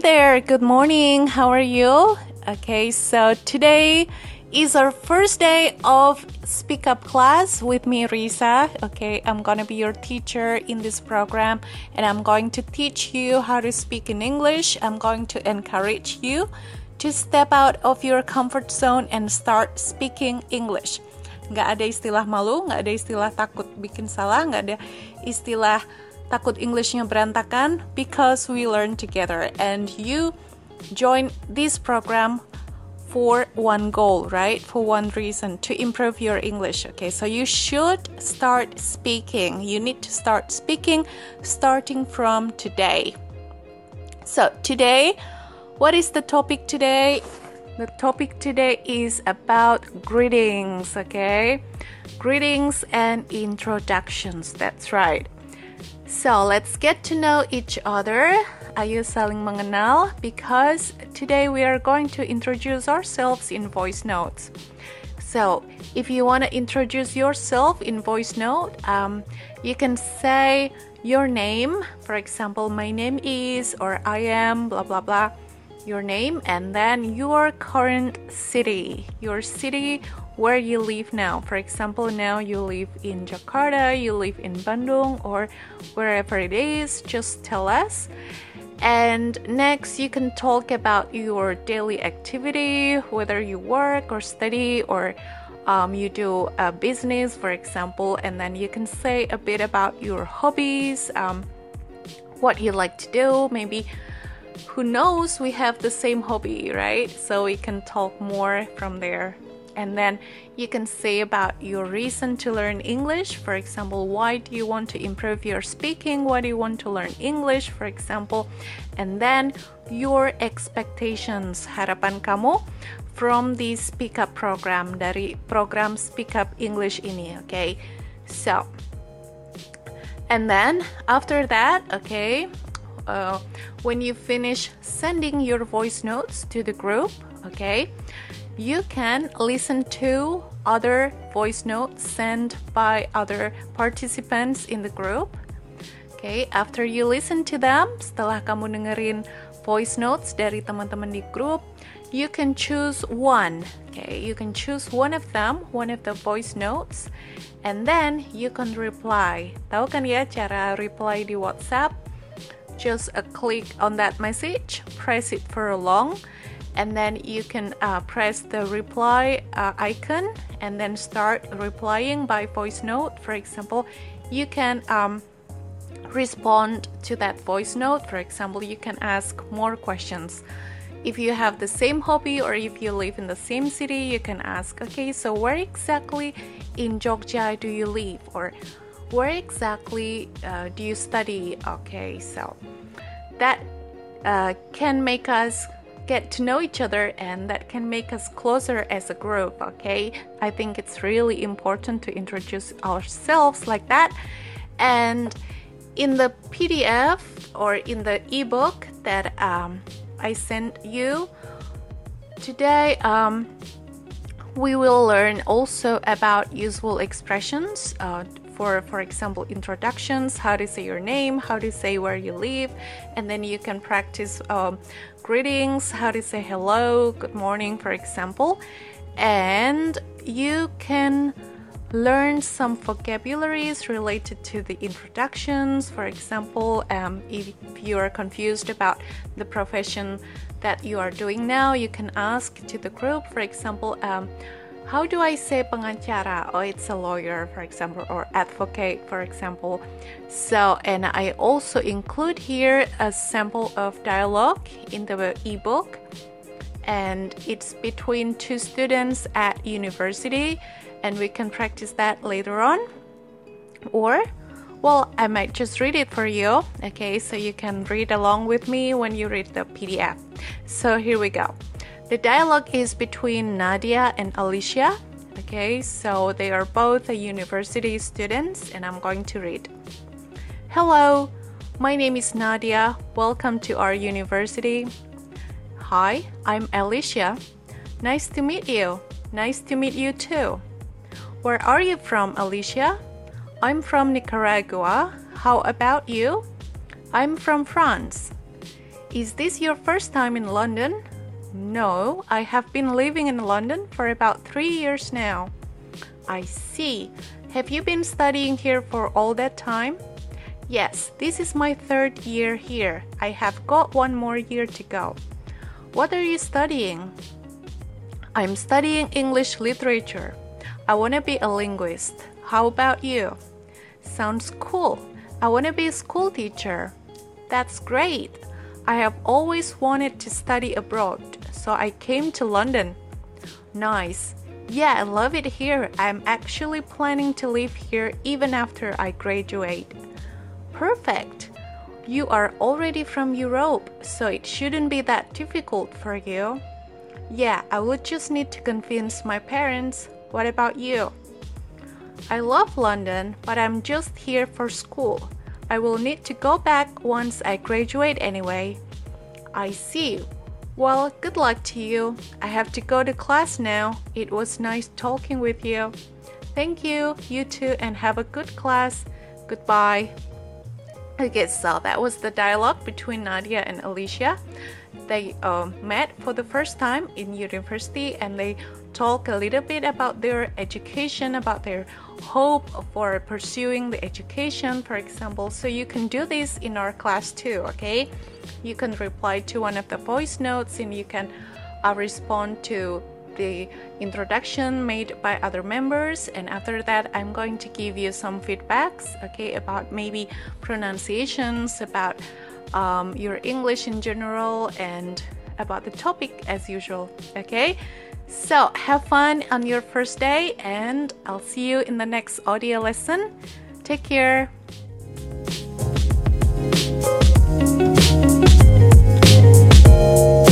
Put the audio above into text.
there, good morning. How are you? Okay, so today is our first day of Speak Up class with me, Risa. Okay, I'm gonna be your teacher in this program and I'm going to teach you how to speak in English. I'm going to encourage you to step out of your comfort zone and start speaking English. Nggak ada istilah malu, nggak ada istilah takut bikin salah, nggak ada istilah takut Englishnya berantakan because we learn together and you join this program for one goal, right? For one reason to improve your English. Okay, so you should start speaking. You need to start speaking starting from today. So, today, what is the topic today? The topic today is about greetings, okay? Greetings and introductions. That's right. So let's get to know each other. Ayo saling mengenal because today we are going to introduce ourselves in voice notes. So if you want to introduce yourself in voice note, um, you can say your name. For example, my name is or I am blah blah blah your name and then your current city, your city where you live now. For example, now you live in Jakarta, you live in Bandung, or wherever it is, just tell us. And next, you can talk about your daily activity, whether you work or study or um, you do a business, for example, and then you can say a bit about your hobbies, um, what you like to do, maybe who knows we have the same hobby, right? So we can talk more from there. And then you can say about your reason to learn English. For example, why do you want to improve your speaking? Why do you want to learn English, for example? And then your expectations, harapan kamu from the Speak Up program dari program Speak Up English ini, okay? So, and then after that, okay, uh, when you finish sending your voice notes to the group, okay, you can listen to other voice notes sent by other participants in the group. Okay, after you listen to them, setelah kamu dengerin voice notes dari teman-teman di grup, you can choose one. Okay, you can choose one of them, one of the voice notes, and then you can reply. Tahu kan ya cara reply di WhatsApp? just a click on that message, press it for a long, and then you can uh, press the reply uh, icon and then start replying by voice note. For example, you can um, respond to that voice note. For example, you can ask more questions. If you have the same hobby or if you live in the same city, you can ask, okay, so where exactly in Jogja do you live? Or where exactly uh, do you study? Okay, so that uh, can make us get to know each other and that can make us closer as a group. Okay, I think it's really important to introduce ourselves like that. And in the PDF or in the ebook that um, I sent you today, um, we will learn also about useful expressions uh, for for example introductions how to say your name how to say where you live and then you can practice um, greetings how to say hello good morning for example. And you can learn some vocabularies related to the introductions. For example um, if you are confused about the profession that you are doing now you can ask to the group. For example um, how do I say pengacara? Oh, it's a lawyer, for example, or advocate, for example. So, and I also include here a sample of dialogue in the ebook, and it's between two students at university, and we can practice that later on. Or, well, I might just read it for you, okay, so you can read along with me when you read the PDF. So, here we go. The dialogue is between Nadia and Alicia. Okay, so they are both university students, and I'm going to read. Hello, my name is Nadia. Welcome to our university. Hi, I'm Alicia. Nice to meet you. Nice to meet you too. Where are you from, Alicia? I'm from Nicaragua. How about you? I'm from France. Is this your first time in London? No, I have been living in London for about three years now. I see. Have you been studying here for all that time? Yes, this is my third year here. I have got one more year to go. What are you studying? I'm studying English literature. I want to be a linguist. How about you? Sounds cool. I want to be a school teacher. That's great. I have always wanted to study abroad, so I came to London. Nice. Yeah, I love it here. I'm actually planning to live here even after I graduate. Perfect. You are already from Europe, so it shouldn't be that difficult for you. Yeah, I would just need to convince my parents. What about you? I love London, but I'm just here for school. I will need to go back once I graduate anyway. I see. Well, good luck to you. I have to go to class now. It was nice talking with you. Thank you, you too, and have a good class. Goodbye. Okay, so that was the dialogue between Nadia and Alicia. They um, met for the first time in university and they talk a little bit about their education, about their hope for pursuing the education, for example. So you can do this in our class too, okay? You can reply to one of the voice notes and you can uh, respond to the introduction made by other members and after that i'm going to give you some feedbacks okay about maybe pronunciations about um, your english in general and about the topic as usual. Okay? So, have fun on your first day, and I'll see you in the next audio lesson. Take care. Thank you.